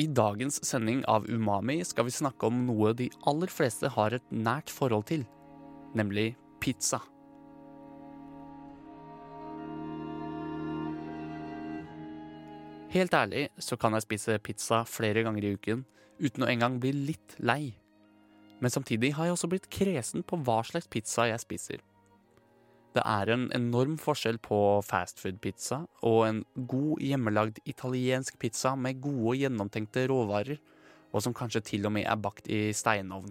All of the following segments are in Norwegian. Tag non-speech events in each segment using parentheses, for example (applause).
I dagens sending av Umami skal vi snakke om noe de aller fleste har et nært forhold til, nemlig pizza. Helt ærlig så kan jeg spise pizza flere ganger i uken uten å engang bli litt lei. Men samtidig har jeg også blitt kresen på hva slags pizza jeg spiser. Det er en enorm forskjell på fastfood-pizza og en god hjemmelagd italiensk pizza med gode, gjennomtenkte råvarer, og som kanskje til og med er bakt i steinovn.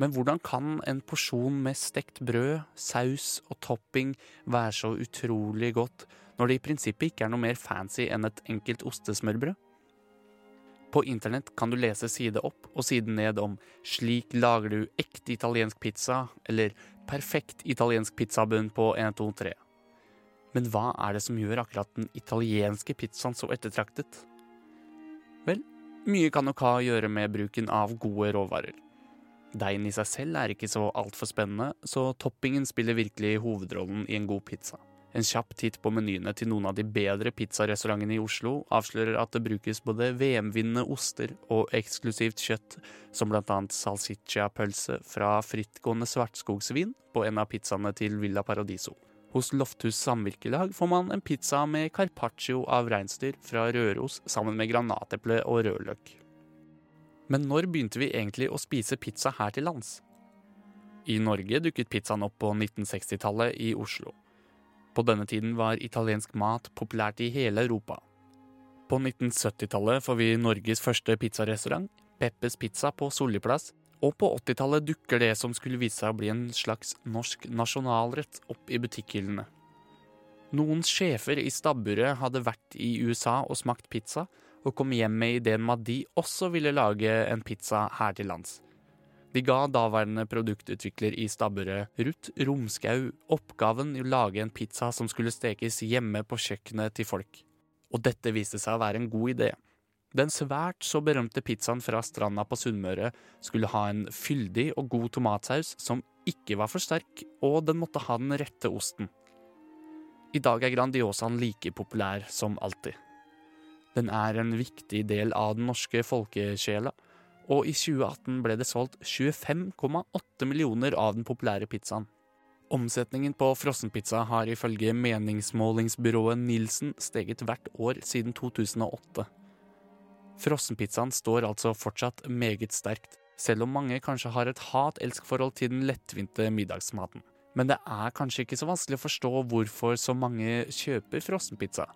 Men hvordan kan en porsjon med stekt brød, saus og topping være så utrolig godt når det i prinsippet ikke er noe mer fancy enn et enkelt ostesmørbrød? På internett kan du lese side opp og side ned om 'slik lager du ekte italiensk pizza' eller 'perfekt italiensk pizzabunn på 1, 2, 3'. Men hva er det som gjør akkurat den italienske pizzaen så ettertraktet? Vel, mye kan nok ha å gjøre med bruken av gode råvarer. Deigen i seg selv er ikke så altfor spennende, så toppingen spiller virkelig hovedrollen i en god pizza. En kjapp titt på menyene til noen av de bedre pizzarestaurantene i Oslo avslører at det brukes både VM-vinnende oster og eksklusivt kjøtt, som blant annet salsiccia-pølse fra frittgående svartskogsvin på en av pizzaene til Villa Paradiso. Hos Lofthus Samvirkelag får man en pizza med carpaccio av reinsdyr fra Røros sammen med granateple og rødløk. Men når begynte vi egentlig å spise pizza her til lands? I Norge dukket pizzaen opp på 1960-tallet i Oslo. På denne tiden var italiensk mat populært i hele Europa. På 1970-tallet får vi Norges første pizzarestaurant, Peppes Pizza på Solli plass, og på 80-tallet dukker det som skulle vise seg å bli en slags norsk nasjonalrett opp i butikkhyllene. Noen sjefer i stabburet hadde vært i USA og smakt pizza, og kom hjem med ideen om at de også ville lage en pizza her til lands. De ga daværende produktutvikler i stabburet, Ruth Romskau, oppgaven i å lage en pizza som skulle stekes hjemme på kjøkkenet til folk. Og dette viste seg å være en god idé. Den svært så berømte pizzaen fra stranda på Sunnmøre skulle ha en fyldig og god tomatsaus som ikke var for sterk, og den måtte ha den rette osten. I dag er Grandiosaen like populær som alltid. Den er en viktig del av den norske folkesjela, og i 2018 ble det solgt 25,8 millioner av den populære pizzaen. Omsetningen på frossenpizza har ifølge meningsmålingsbyrået Nielsen steget hvert år siden 2008. Frossenpizzaen står altså fortsatt meget sterkt, selv om mange kanskje har et hat-elsk-forhold til den lettvinte middagsmaten. Men det er kanskje ikke så vanskelig å forstå hvorfor så mange kjøper frossenpizza.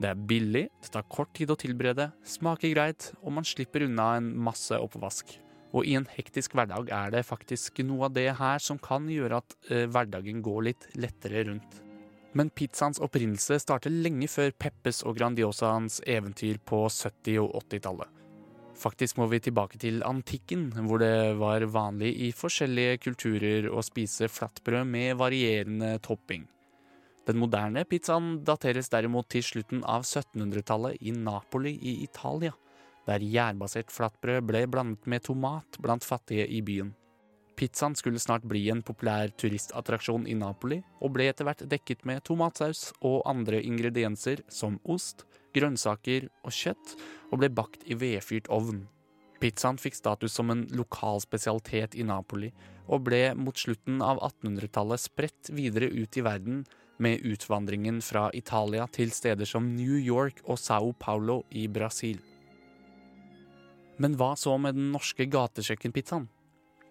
Det er billig, det tar kort tid å tilberede, smaker greit, og man slipper unna en masse oppvask. Og i en hektisk hverdag er det faktisk noe av det her som kan gjøre at eh, hverdagen går litt lettere rundt. Men pizzaens opprinnelse starter lenge før Peppes og Grandiosaens eventyr på 70- og 80-tallet. Faktisk må vi tilbake til antikken, hvor det var vanlig i forskjellige kulturer å spise flatbrød med varierende topping. Den moderne pizzaen dateres derimot til slutten av 1700-tallet i Napoli i Italia, der gjærbasert flatbrød ble blandet med tomat blant fattige i byen. Pizzaen skulle snart bli en populær turistattraksjon i Napoli, og ble etter hvert dekket med tomatsaus og andre ingredienser som ost, grønnsaker og kjøtt, og ble bakt i vedfyrt ovn. Pizzaen fikk status som en lokal spesialitet i Napoli, og ble mot slutten av 1800-tallet spredt videre ut i verden med utvandringen fra Italia til steder som New York og Sao Paulo i Brasil. Men hva så med den norske gatekjøkkenpizzaen?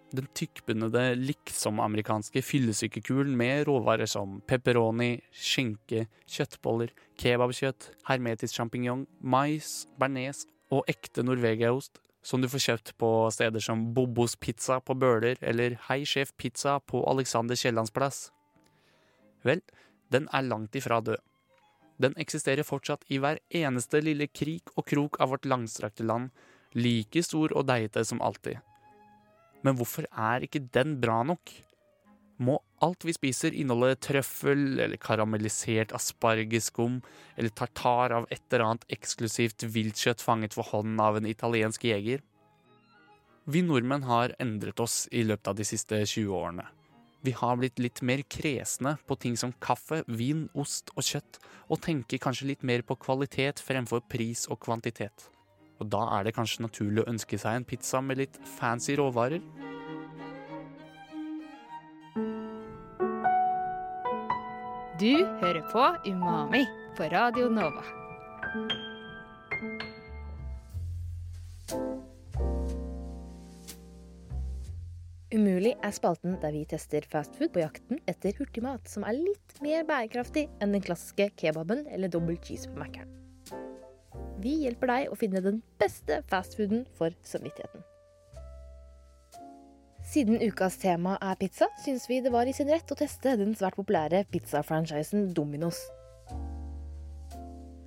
Den tykkbundede, liksom-amerikanske fyllesykekulen med råvarer som pepperoni, skinke, kjøttboller, kebabkjøtt, hermetisk sjampinjong, mais, bearnés og ekte norvegiaost, som du får kjøpt på steder som Bobos pizza på Bøler eller Hei Sjef Pizza på Alexander Kiellands plass. Vel, den er langt ifra død. Den eksisterer fortsatt i hver eneste lille krik og krok av vårt langstrakte land, like stor og deigete som alltid. Men hvorfor er ikke den bra nok? Må alt vi spiser inneholde trøffel eller karamellisert aspargeskum eller tartar av et eller annet eksklusivt viltkjøtt fanget for hånden av en italiensk jeger? Vi nordmenn har endret oss i løpet av de siste 20 årene. Vi har blitt litt mer kresne på ting som kaffe, vin, ost og kjøtt, og tenker kanskje litt mer på kvalitet fremfor pris og kvantitet. Og da er det kanskje naturlig å ønske seg en pizza med litt fancy råvarer? Du hører på Umami på Radio Nova. Umulig er spalten der vi tester fastfood på jakten etter hurtigmat som er litt mer bærekraftig enn den klassiske kebaben eller dobbel cheese på Mækkern. Vi hjelper deg å finne den beste fastfooden for samvittigheten. Siden ukas tema er pizza, syns vi det var i sin rett å teste den svært populære pizzafranchisen Domino's.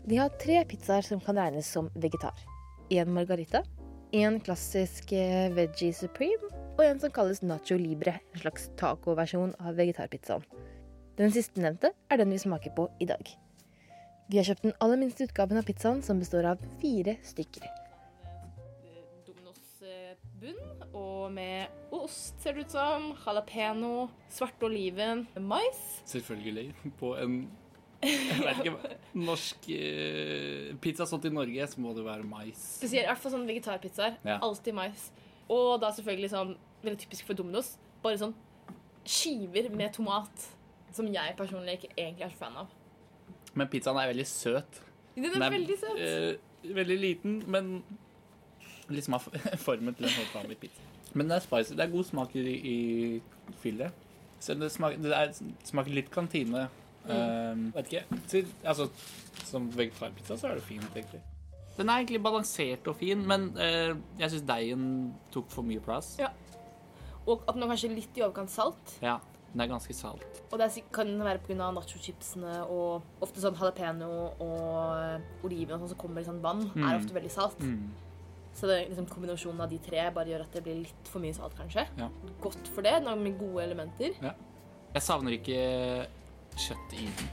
De har tre pizzaer som kan regnes som vegetar. En margarita, en klassisk eh, veggie supreme og en som kalles nacho libre, en slags tacoversjon av vegetarpizzaen. Den sistnevnte er den vi smaker på i dag. Vi har kjøpt den aller minste utgaven av pizzaen, som består av fire stykker. Domino's eh, bunn, og med ost, ser det ut som. Jalapeño, svarte oliven, mais. Selvfølgelig. På en jeg vet ikke, norsk eh, pizza sånn til Norge, så må det være mais. Spesielt, i hvert fall sånn vegetarpizzaer. Ja. Alltid mais. Og da selvfølgelig sånn, veldig typisk for Domino's, bare sånn skiver med tomat. Som jeg personlig ikke egentlig er så fan av. Men pizzaen er veldig søt. Den er, Den veldig søt. Øh, veldig liten, men liksom har (laughs) formen til en helt vanlig pizza. Men det er spicy. Det er god smak i, i fyllet. Så det smaker, det er, smaker litt kantine. Um, vet ikke. Til, altså, som vegetarpizza så er det fint, egentlig. Den er egentlig balansert og fin, men eh, jeg syns deigen tok for mye plass. Ja. Og at den er kanskje litt i overkant salt. Ja, den er ganske salt. Og det er, kan være pga. nachochipsene og ofte sånn jalapeño og oliven og sånn som kommer i sånn vann, Mm. er ofte veldig salt. Mm. Så det, liksom, kombinasjonen av de tre bare gjør at det blir litt for mye salt, kanskje. Ja. Godt for det, med gode elementer. Jeg savner ikke kjøtt i den.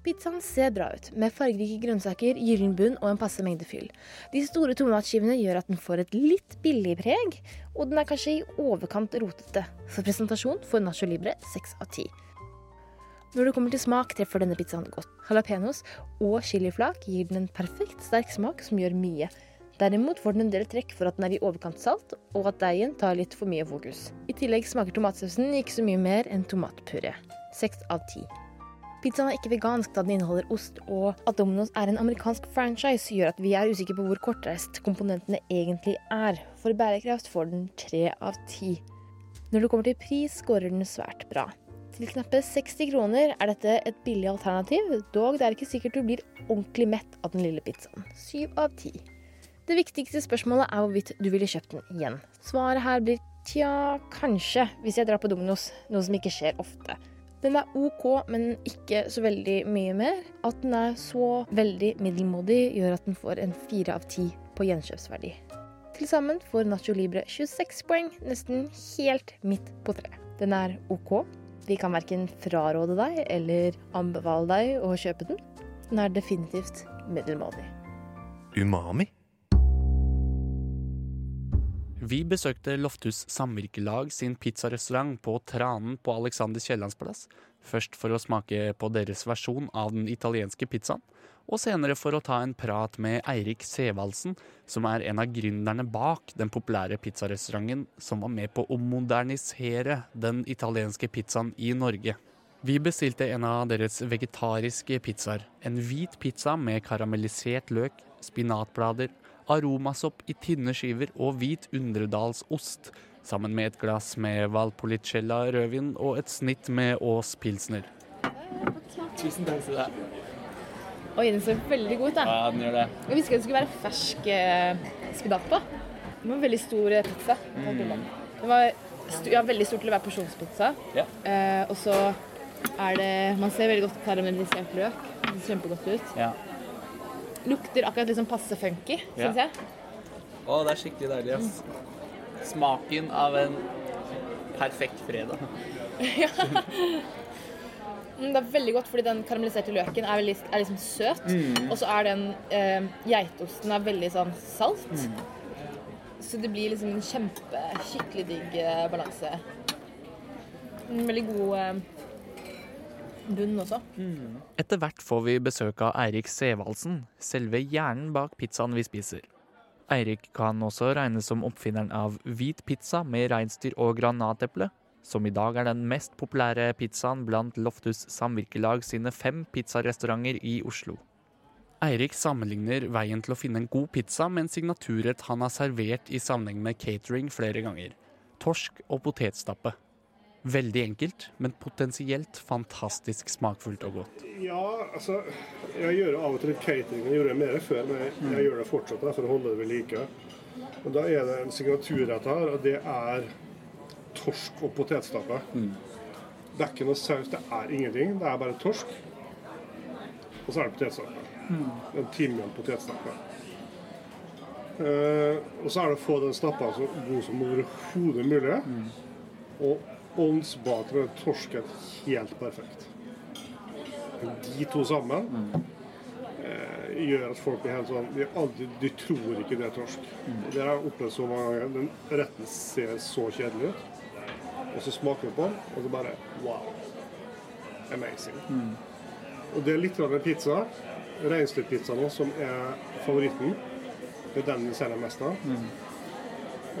Pizzaen ser bra ut, med fargerike grønnsaker, gyllen bunn og en passe mengde fyll. De store tomatskivene gjør at den får et litt billig preg, og den er kanskje i overkant rotete. For presentasjon får Nacho Libre seks av ti. Når det kommer til smak, treffer denne pizzaen godt. Jalapeños og chiliflak gir den en perfekt sterk smak som gjør mye. Derimot får den en del trekk for at den er i overkant salt, og at deigen tar litt for mye fokus. I tillegg smaker tomatsausen ikke så mye mer enn tomatpuré. Seks av ti. Pizzaen er ikke vegansk da den inneholder ost, og at Domino's er en amerikansk franchise gjør at vi er usikre på hvor kortreist komponentene egentlig er. For bærekraft får den tre av ti. Når det kommer til pris, skårer den svært bra. Til knappe 60 kroner er dette et billig alternativ, dog det er ikke sikkert du blir ordentlig mett av den lille pizzaen. Syv av ti. Det viktigste spørsmålet er hvorvidt du ville kjøpt den igjen. Svaret her blir tja, kanskje, hvis jeg drar på Domino's, noe som ikke skjer ofte. Den er OK, men ikke så veldig mye mer. At den er så veldig middelmådig, gjør at den får en fire av ti på gjenkjøpsverdi. Til sammen får Nacho Libre 26 poeng, nesten helt midt på treet. Den er OK. Vi kan verken fraråde deg eller anbefale deg å kjøpe den. Den er definitivt middelmådig. Umami? Vi besøkte Lofthus Samvirkelag sin pizzarestaurant på Tranen på Alexander Kiellands plass. Først for å smake på deres versjon av den italienske pizzaen, og senere for å ta en prat med Eirik Sevaldsen, som er en av gründerne bak den populære pizzarestauranten som var med på å modernisere den italienske pizzaen i Norge. Vi bestilte en av deres vegetariske pizzaer. En hvit pizza med karamellisert løk, spinatblader, aromasopp i tynne skiver og hvit undredalsost, sammen med et glass med Valpolicella rødvin og et snitt med Aas pilsner. Tusen takk til deg. Oi, den ser veldig god ut, da. Ja, den gjør det. Jeg visste ikke det skulle være fersk eh, spinat. Det var en veldig stor pizza. pizza. Det var st ja, veldig stor til å være porsjonspizza. Ja. Eh, og så er det Man ser veldig godt karamellisert løk. Det ser kjempegodt ut. Ja. Lukter akkurat liksom passe funky, Ja. jeg. Å, det er skikkelig deilig, ass. Smaken av en perfekt fredag. (laughs) ja. Det er veldig godt, fordi den karamelliserte løken er, veldig, er liksom søt. Mm. Og så er den eh, geitosten er veldig sånn salt. Mm. Så det blir liksom en kjempe, skikkelig digg eh, balanse. En veldig god eh, bunn også. Etter hvert får vi besøk av Eirik Sevaldsen, selve hjernen bak pizzaen vi spiser. Eirik kan også regnes som oppfinneren av hvit pizza med reinsdyr og granateple, som i dag er den mest populære pizzaen blant Loftus Samvirkelag sine fem pizzarestauranter i Oslo. Eirik sammenligner veien til å finne en god pizza med en signaturrett han har servert i sammenheng med catering flere ganger. Torsk og potetstappe. Veldig enkelt, men potensielt fantastisk smakfullt og godt. Ja, altså Jeg gjør av og til litt catering. Jeg gjorde det mer før, men jeg, jeg gjør det fortsatt for å holde det ved like. Og Da er det en signaturrett her, og det er torsk og potetstappe. Det er ikke noe saus, det er ingenting. Det er bare torsk. Og så er det potetstappe. En timian potetstappe. Eh, og så er det å få den stappa så god som overhodet mulig. Og åndsbak med torsken helt perfekt. De to sammen eh, gjør at folk blir helt sånn De, aldri, de tror ikke det er torsk. Det har jeg opplevd så mange ganger. Den retten ser så kjedelig ut. Og så smaker du på den, og så bare wow. Amazing. Og det er litt av en pizza. Reinsdyrpizza nå, som er favoritten. Det er den vi selger mest av.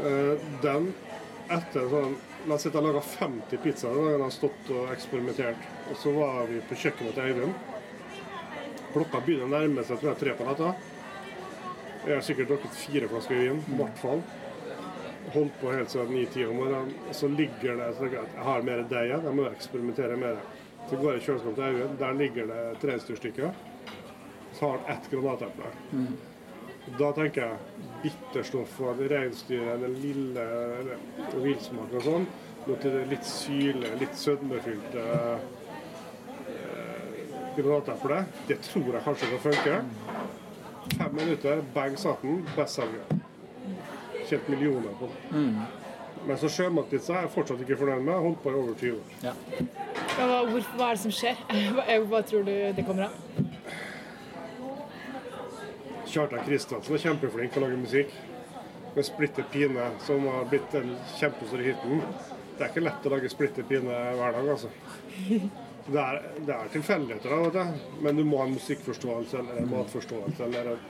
Eh, Den etter sånn La oss si at jeg laga 50 pizzaer da jeg har stått og eksperimentert. Og så var vi på kjøkkenet til Eivind. Klokka begynner å nærme seg tror jeg, tre på natta. Jeg har sikkert drukket fire flasker vin, i hvert fall. Holdt på helt siden ni-ti om morgenen. Og så ligger det så at jeg har mer deig jeg må eksperimentere mer. Så går jeg i kjøleskapet til Eivind, der ligger det tre reinsdyrstykke. Så har han ett granateple. Da tenker jeg bitterstoff og reinsdyret, den lille villsmaken og sånn. Til det litt syle, litt sødmefylte eh, granateple. Det tror jeg kanskje kan funke. Fem minutter, bang satt den, bestselger. Tjent millioner på den. Men så sjømatpizza er jeg fortsatt ikke fornøyd med. Holdt på i over 20 år. Ja, hva, hva er det som skjer? (laughs) Hva, hva tror du det kommer av? Kjartan Kristiansen er kjempeflink til å lage musikk. Med Splitter Pine, som har blitt den kjempestore hiten. Det er ikke lett å lage Splitter Pine hver dag, altså. Det er, det er tilfeldigheter vet du. men du må ha en musikkforståelse eller en matforståelse eller en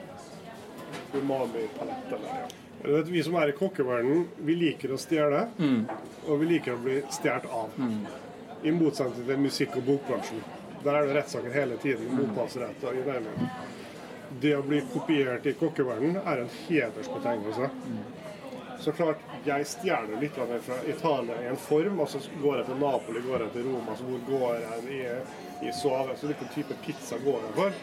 umami-palett. Eller, ja. Vet, vi som er i kokkeverdenen, vi liker å stjele, og vi liker å bli stjålet av. I motsetning til musikk- og bokbransjen. Der er det rettssaker hele tiden. Motpallsrett og i it det å bli kopiert i kokkeverdenen er en hedersbetegnelse. Så klart, jeg stjeler litt av det fra Italia i en form, og så går jeg til Napoli, går jeg til Roma, så hvor går jeg i, i Sove? Så hvilken type pizza går jeg for?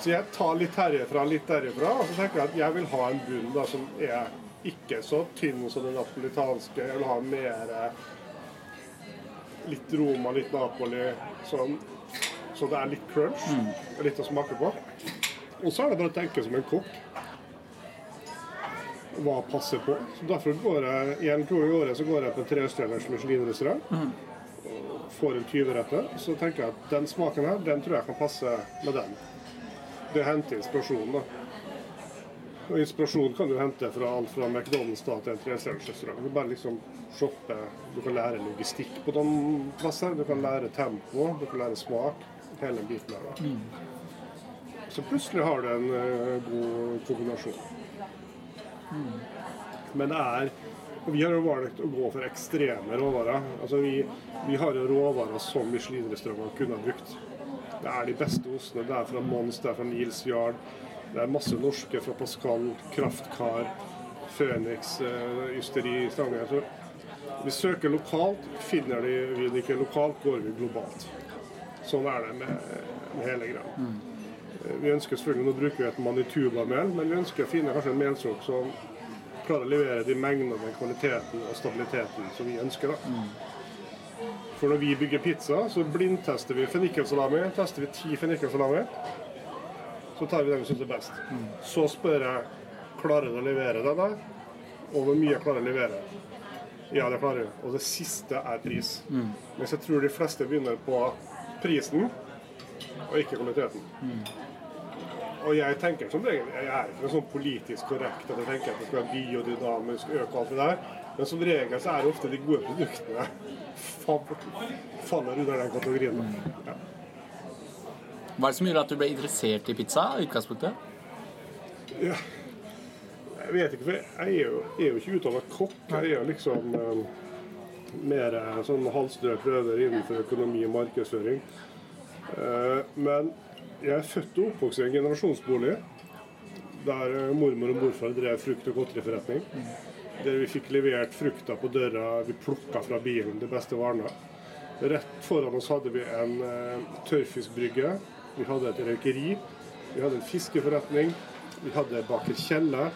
Så jeg tar litt herifra, litt derifra, og så tenker jeg at jeg vil ha en bunn da, som er ikke så tynn som den napolitanske. Jeg vil ha mer eh, litt Roma, litt Napoli, sånn, så det er litt crunch, litt å smake på. Og så er det bare å tenke som en kokk. Hva passer på? Så Derfor går jeg én to i året så går jeg på trestjerners Michelin-restaurant. og Får en 20-retter. Så tenker jeg at den smaken her, den tror jeg kan passe med den. Det henter inspirasjon, da. Og inspirasjon kan du hente fra alt fra McDonald's da, til en trestjerners restaurant. Du bare liksom shoppe. Du kan lære logistikk på de plasser. Du kan lære tempo, du kan lære smak. Hele den biten der. da. Så plutselig har du en uh, god kombinasjon. Men det er Vi har jo valgt å gå for ekstreme råvarer. Altså vi, vi har jo råvarer som Michelin-restauranter kunne ha brukt. Det er de beste ostene. Det er fra Mons, det er fra Nils Jarl. Det er masse norske fra Pascal, Kraftkar, Phoenix, uh, Ysteri i Stavanger. Så vi søker lokalt. Finner de vi det ikke lokalt, går vi globalt. Sånn er det med, med hele greia. Vi ønsker selvfølgelig, Nå bruker vi et Manituba-mel, men vi ønsker å finne kanskje en melsort som klarer å levere de mengdene, den kvaliteten og stabiliteten som vi ønsker. da. For når vi bygger pizza, så blindtester vi fennikelsalami. Tester vi ti fennikelsalami. Så tar vi den vi syns er best. Så spør jeg klarer du å levere den der, og hvor mye jeg klarer å levere. Ja, det klarer jeg. Og det siste er pris. Mens jeg tror de fleste begynner på prisen og ikke kvaliteten. Og jeg tenker som regel, jeg er ikke noe sånn politisk korrekt at jeg tenker at det skal være biodynamisk, øke alt det der. Men som regel så er det ofte de gode produktene fa- faller under den kategorien. Ja. Hva er det som gjorde at du ble interessert i pizza i utgangspunktet? Jeg vet ikke, for jeg er jo, jeg er jo ikke utdannet kokk. Jeg er jo liksom um, mer eh, sånn halvstrø prøver innenfor økonomi og markedsføring. Uh, men jeg er født og oppvokst i en generasjonsbolig der eh, mormor og morfar drev frukt- og godteriforretning. Der vi fikk levert frukta på døra, vi plukka fra bilen de beste varene. Rett foran oss hadde vi en eh, tørrfiskbrygge, vi hadde et røykeri, vi hadde en fiskeforretning, vi hadde baker Kjelle,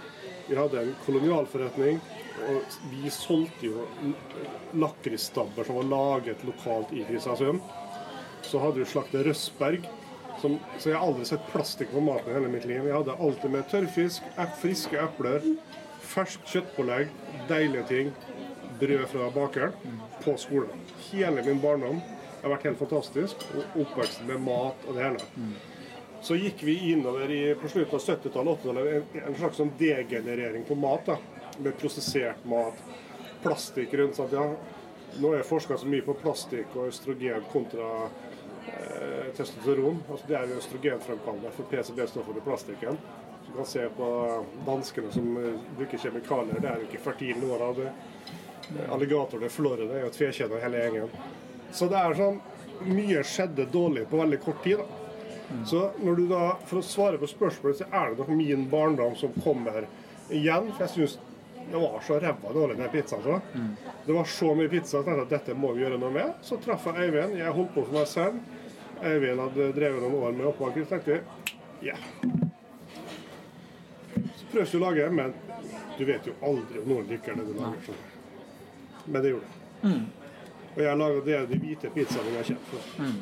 vi hadde en kolonialforretning, og vi solgte jo lakrisstabber som var laget lokalt i Kristiansund. Så hadde vi slakter Røsberg, som, så jeg har aldri sett plastikk på maten i hele mitt liv. Jeg hadde alltid med tørrfisk, friske epler, ferskt kjøttpålegg, deilige ting, brød fra bakeren, på skolen. Hele min barndom har vært helt fantastisk, og oppveksten med mat og det hele. Så gikk vi innover i, på slutten av 70-tallet 80-tallet, en, slags sånn degenerering på mat. da, Med prosessert mat, plastikk rundt. Sant? Ja, nå er jeg forska så mye på plastikk og østrogen kontra testosteron. Altså, det er jo østrogenfremkallende, for PCB står for i plastikken. Du kan se på danskene som eh, bruker kjemikalier. Det er jo ikke fertil noen av det. Alligatorene Alligatoren i Florida er jo tvekjønna hele gjengen. Så det er sånn Mye skjedde dårlig på veldig kort tid. da. Så når du da, For å svare på spørsmålet, så er det nok min barndom som kommer igjen. For jeg syns det var så ræva dårlig den pizzaen. Så. Det var så mye pizza at dette må vi gjøre noe med. Så traff jeg Øyvind. Jeg holdt på for meg selv. Eivind hadde drevet noen år med oppvaker, Så tenkte vi ja. Så prøvde vi å lage, men du vet jo aldri om noen liker det du lager. Men det gjorde det. Og jeg laga det de hvite pizzaene jeg er kjent for. Mm.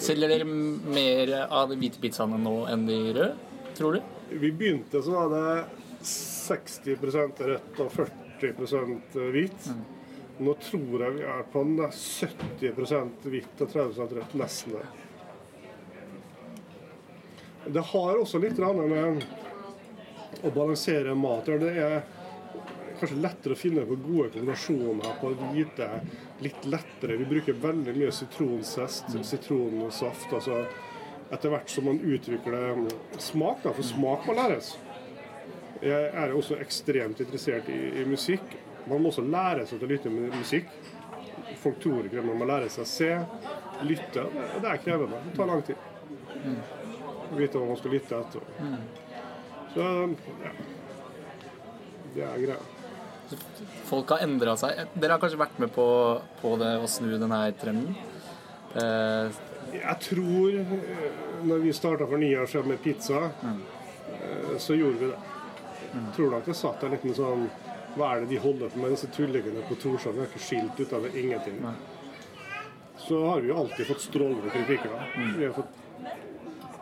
Selger dere mer av de hvite pizzaene nå enn de røde, tror du? Vi begynte så var det 60% rødt og 40% hvit. Nå tror jeg vi er på en 70 hvitt og 30 rødt. Nesten det. Det har også litt med å balansere mat. Det er kanskje lettere å finne på gode kombinasjoner på hvite. Litt lettere. Vi bruker veldig mye sitronzest, sitronsaft. altså etter hvert som man utvikler smak, da, for smak må læres. Jeg er også ekstremt interessert i, i musikk. Man må også lære seg til å lytte med musikk. Folk tror ikke det, man må lære seg å se, lytte. Det det er krevende. Det tar lang tid. Vite hva man skal lytte etter. Så ja. Det er greia. Folk har endra seg. Dere har kanskje vært med på, på det å snu denne trenden? Eh, Jeg tror eh, når vi starta for ni år siden med pizza, mm. så gjorde vi det. Tror nok det satt en liten sånn Hva er det de holder på med, disse tullingene på Torshov? Det er ikke skilt ut av ingenting. Så har vi jo alltid fått strålende kritikker. da. Vi har fått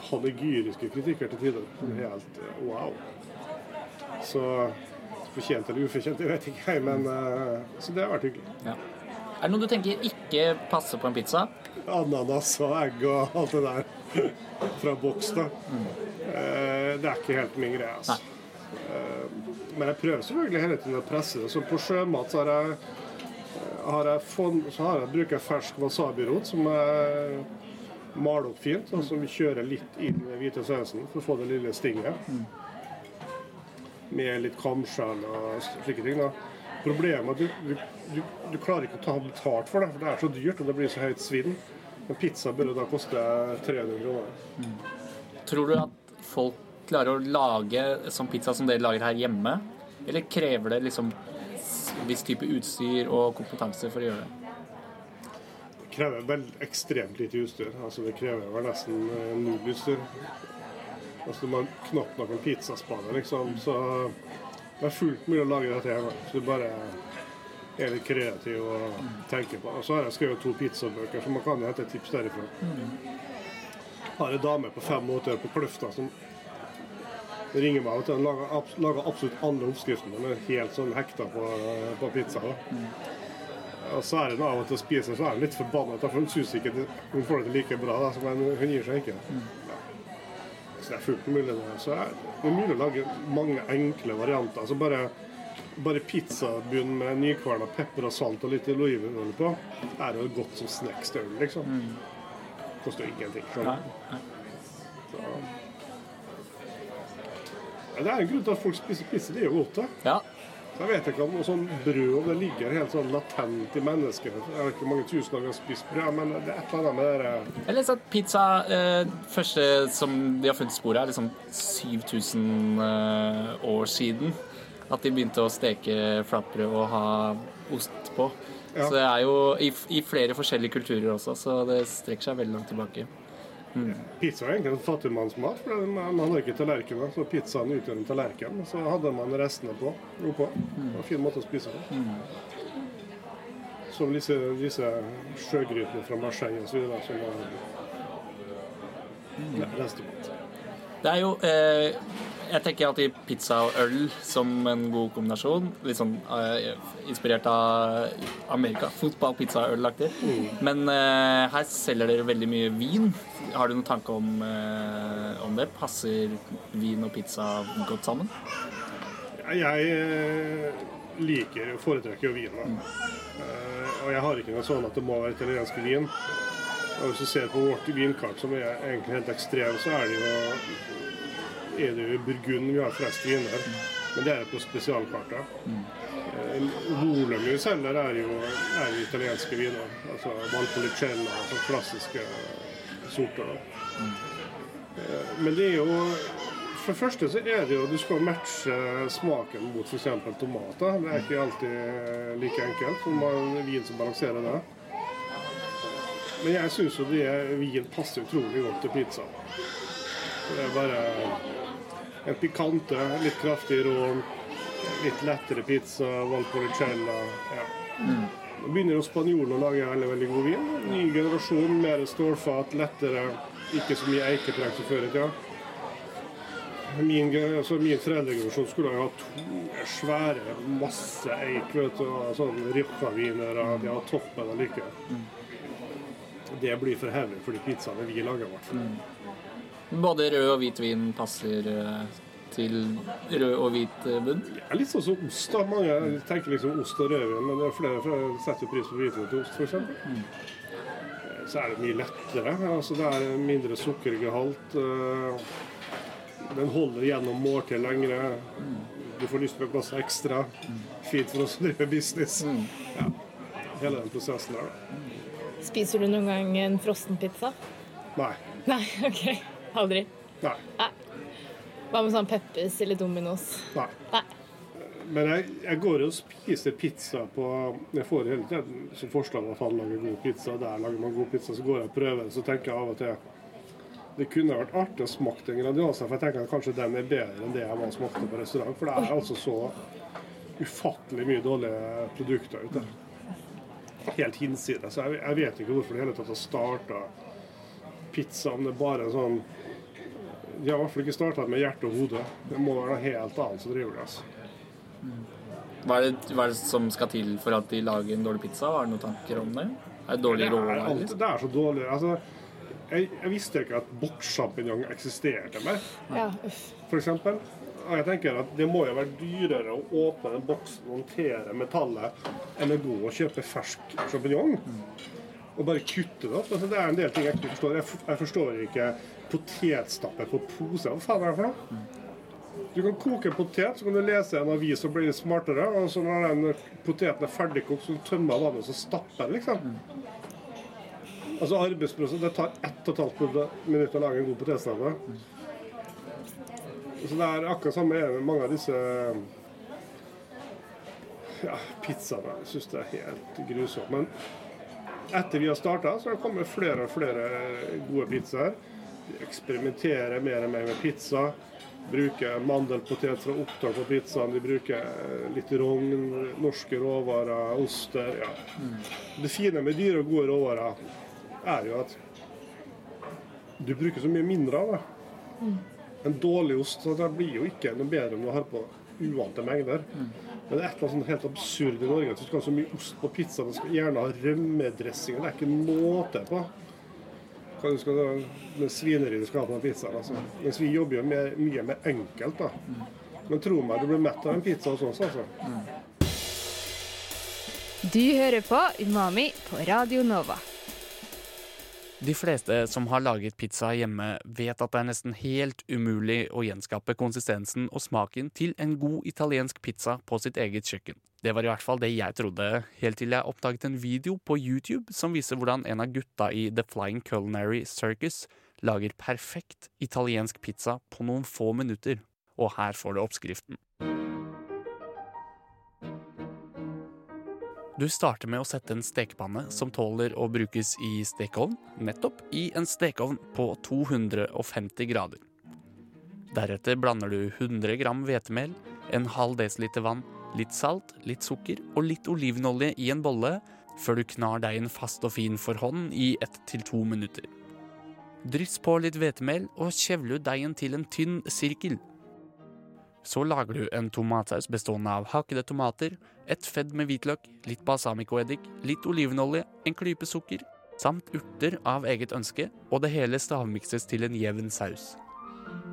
panegyriske kritikker til tider. Helt eh, wow. Så fortjent eller ufortjent, det vet ikke jeg, men eh, Så det har vært hyggelig. ja. Er det noe du tenker ikke passer på en pizza? ananas og egg og alt det der fra boks, da. Eh, Det er ikke helt min greie, altså. Eh, Men jeg prøver selvfølgelig hele tiden å presse det. Så på sjømat så har jeg, har jeg, fond, så har jeg bruker jeg fersk wasabirot som jeg maler opp fint, og som kjører litt inn i hvite sausen for å få det lille stinget. Med litt kamskjell og slike ting. da. Problemet er at du, du, du, klarer ikke å ta betalt for det, for det er så dyrt og det blir så høyt svinn. Men pizza burde da koste 300 kroner. Tror du at folk klarer å lage sånn pizza som dere lager her hjemme? Eller krever det liksom viss type utstyr og kompetanse for å gjøre det? Det krever vel ekstremt lite utstyr. Altså Det krever vel nesten eh, null utstyr. Altså Du har knapt nok en pizzaspanne, liksom. Så det er fullt mulig å lage dette hjemme. Så du bare er litt kreativ og tenker på. Og så har jeg skrevet to pizzabøker, så man kan jo hente tips derifra. Har en dame på fem måter på Kløfta som ringer meg og lager, lager absolutt alle oppskriftene. Er helt sånn hekta på, på pizza. Da. Og så er det av og til å spise, så er hun litt forbanna, for hun syns ikke hun får det til like bra, da, men hun gir seg ikke. Ja. Så det er fullt mulig. da, Så er det mulig å lage mange enkle varianter. Altså bare, bare pizzabunn med nykverna pepper og salt og litt olivenolje på er jo godt som snacks liksom. Mm. Koster ingenting. Nei, skjønner du. nei. Ja, Det er en grunn til at folk spiser pizza. Det er jo godt, det. Ja. Jeg vet ikke om noe sånn brød det ligger helt sånn latent i mennesket. Jeg vet ikke hvor mange tusen år vi har spist brød, men det er et eller annet med det der Jeg leste at pizza eh, første som de har funnet sporet, er liksom 7000 eh, år siden. At de begynte å steke flatbrød og ha ost på. Ja. Så det er jo i, i flere forskjellige kulturer også, så det strekker seg veldig langt tilbake. Pizza er egentlig en fattigmannsmat, for man har ikke tallerkener. Så pizzaen utgjør en tallerken, så hadde man restene på oppå. Var en fin måte å spise på. Som disse, disse sjøgrytene fra Marseille osv. som var mm. restemat. Det er jo eh, Jeg tenker alltid pizza og øl som en god kombinasjon. Litt sånn uh, inspirert av Amerika. Fotball, pizza og øl-aktig. Men uh, her selger dere veldig mye vin. Har du noen tanke om, uh, om det? Passer vin og pizza godt sammen? Jeg liker liker, foretrekker jo vin. Eh, og jeg har ikke noe sånn at det må være italiensk vin. Og hvis du ser på vårt vinkart, som er egentlig helt ekstrem, så er det jo er det jo Burgund vi har flest viner. Men det er på spesialkartet. Eh, Volumet vi selger, er jo, er jo italienske viner. Altså Valpolicella, altså klassiske sorter. Da. Eh, Men det er jo For det første så er det jo Du skal matche smaken mot f.eks. tomater. Det er ikke alltid like enkelt som en vin som balanserer det. Men jeg syns jo det vin passer utrolig godt til pizza. Det er bare en pikante, litt kraftig rån, litt lettere pizza, valpolicella. Ja. Nå begynner jo spanjolene å lage veldig, veldig god vin. Ny generasjon, mer stålfat, lettere. Ikke så mye eikepreg som før i tida. Min, ge- altså min foreldregenerasjon skulle ha to svære, masse eik. vet du, og sånn Rioja-viner. De har toppen av lykke. Det blir for heavy for de pizzaene vi lager. i hvert fall. Både rød og hvit vin passer eh, til rød og hvit eh, bunn. Det er litt sånn som ost. da. Mange tenker liksom ost og rødvin, men det er flere som setter pris på hvitvin til ost, f.eks. Så er det mye lettere. altså Det er mindre sukkergehalt. eh, Den holder gjennom måltid lengre. Du får lyst på et glass ekstra. Fint for oss som driver business. Ja. Hele den prosessen der. da. Spiser du noen gang en frossen pizza? Nei. Nei, (laughs) OK. Aldri. Nei. Hva med sånn Peppers eller Domino's? nei. Nei. Men jeg, jeg går og spiser pizza på Jeg får hele tiden som forslag at han lager god pizza. Der lager man god pizza. Så går jeg og prøver, så tenker jeg av og til det kunne vært artig å smake en Grandiosa, for jeg tenker at kanskje den er bedre enn det jeg var smakte på restaurant. For det er altså så ufattelig mye dårlige produkter ute. Helt hinsides. Så jeg, jeg vet ikke hvorfor det hele tatt har starta pizza, om det er bare sånn De har i hvert fall ikke starta med hjerte og hode. Det må være noe helt annet som driver det. altså. Hva er, det, hva er det som skal til for at de lager en dårlig pizza? Har du noen tanker om det? Er det dårlig Det er, råvarer? Liksom? det er så dårlig. Altså, jeg, jeg visste ikke at bokssjampinjong eksisterte mer, Ja, f.eks. Og jeg tenker at det må jo være dyrere å åpne den boksen og håndtere metallet enn å gå og kjøpe fersk sjampinjong. Og bare kutte det opp. Altså, det er en del ting jeg ikke forstår. Jeg, jeg forstår ikke potetstappe på pose. Hva faen er det for noe? Du kan koke en potet, så kan du lese en avis og bli litt smartere. Og så når den poteten er ferdigkokt, så tømmer du vannet og så stapper den, liksom. Altså arbeidsprosess, Det tar ett og et halvt minutt å lage en god potetstappe. Så det er akkurat samme er med mange av disse ja, pizzaene. Jeg syns det er helt grusomt. Men etter vi har starta, så har det kommet flere og flere gode pizzaer. Vi eksperimenterer mer og mer med pizza. bruker mandelpotet fra opptak på pizzaen. De bruker eh, litt rogn, norske råvarer, oster. ja. Det fine med dyre og gode råvarer er jo at du bruker så mye mindre av det. En dårlig ost så det blir jo ikke noe bedre om du har på uante mengder. Men det er et eller annet sånn helt absurd i Norge at du skal ha så mye ost på pizzaen. Du skal gjerne ha rømmedressing. Det er ikke måte på hva du skal, med svineriet du skal ha på den pizzaen. Altså. Mens vi jobber jo mer, mye mer enkelt. da. Men tro meg, du blir mett av en pizza hos oss. altså. Du hører på Umami på Radio Nova. De fleste som har laget pizza hjemme, vet at det er nesten helt umulig å gjenskape konsistensen og smaken til en god italiensk pizza på sitt eget kjøkken. Det var i hvert fall det jeg trodde, helt til jeg oppdaget en video på YouTube som viser hvordan en av gutta i The Flying Culinary Circus lager perfekt italiensk pizza på noen få minutter. Og her får du oppskriften. Du starter med å sette en stekepanne som tåler å brukes i stekeovn, nettopp i en stekeovn på 250 grader. Deretter blander du 100 gram hvetemel, en halv desiliter vann, litt salt, litt sukker og litt olivenolje i en bolle, før du knar deigen fast og fin for hånd i ett til to minutter. Dryss på litt hvetemel og kjevle ut deigen til en tynn sirkel. Så lager du en tomatsaus bestående av hakkede tomater, et fedd med hvitløk, litt balsamicoeddik, litt olivenolje, en klype sukker, samt urter av eget ønske, og det hele stavmikses til en jevn saus.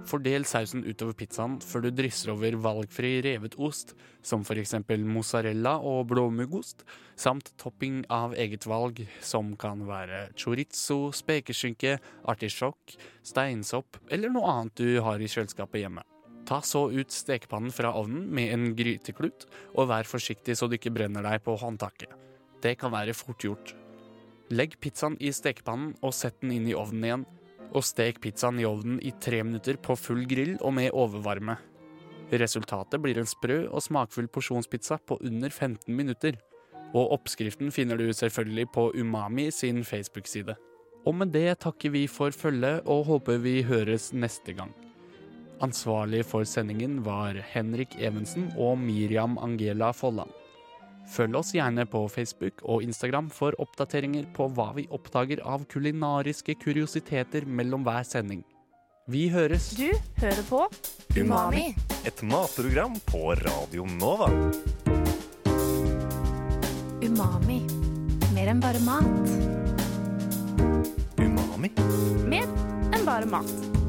Fordel sausen utover pizzaen før du drysser over valgfri revet ost, som eksempel mozzarella og blåmuggost, samt topping av eget valg, som kan være chorizo, spekeskinke, artisjokk, steinsopp eller noe annet du har i kjøleskapet hjemme. Ta så ut stekepannen fra ovnen med en gryteklut, og vær forsiktig så du ikke brenner deg på håndtaket. Det kan være fort gjort. Legg pizzaen i stekepannen og sett den inn i ovnen igjen, og stek pizzaen i ovnen i tre minutter på full grill og med overvarme. Resultatet blir en sprø og smakfull porsjonspizza på under 15 minutter. Og oppskriften finner du selvfølgelig på Umami sin Facebook-side. Og med det takker vi for følget og håper vi høres neste gang. Ansvarlig for sendingen var Henrik Evensen og Miriam Angela Folland. Følg oss gjerne på Facebook og Instagram for oppdateringer på hva vi oppdager av kulinariske kuriositeter mellom hver sending. Vi høres! Du hører på Umami. Et matprogram på Radio Nova. Umami. Mer enn bare mat. Umami. Mer enn bare mat.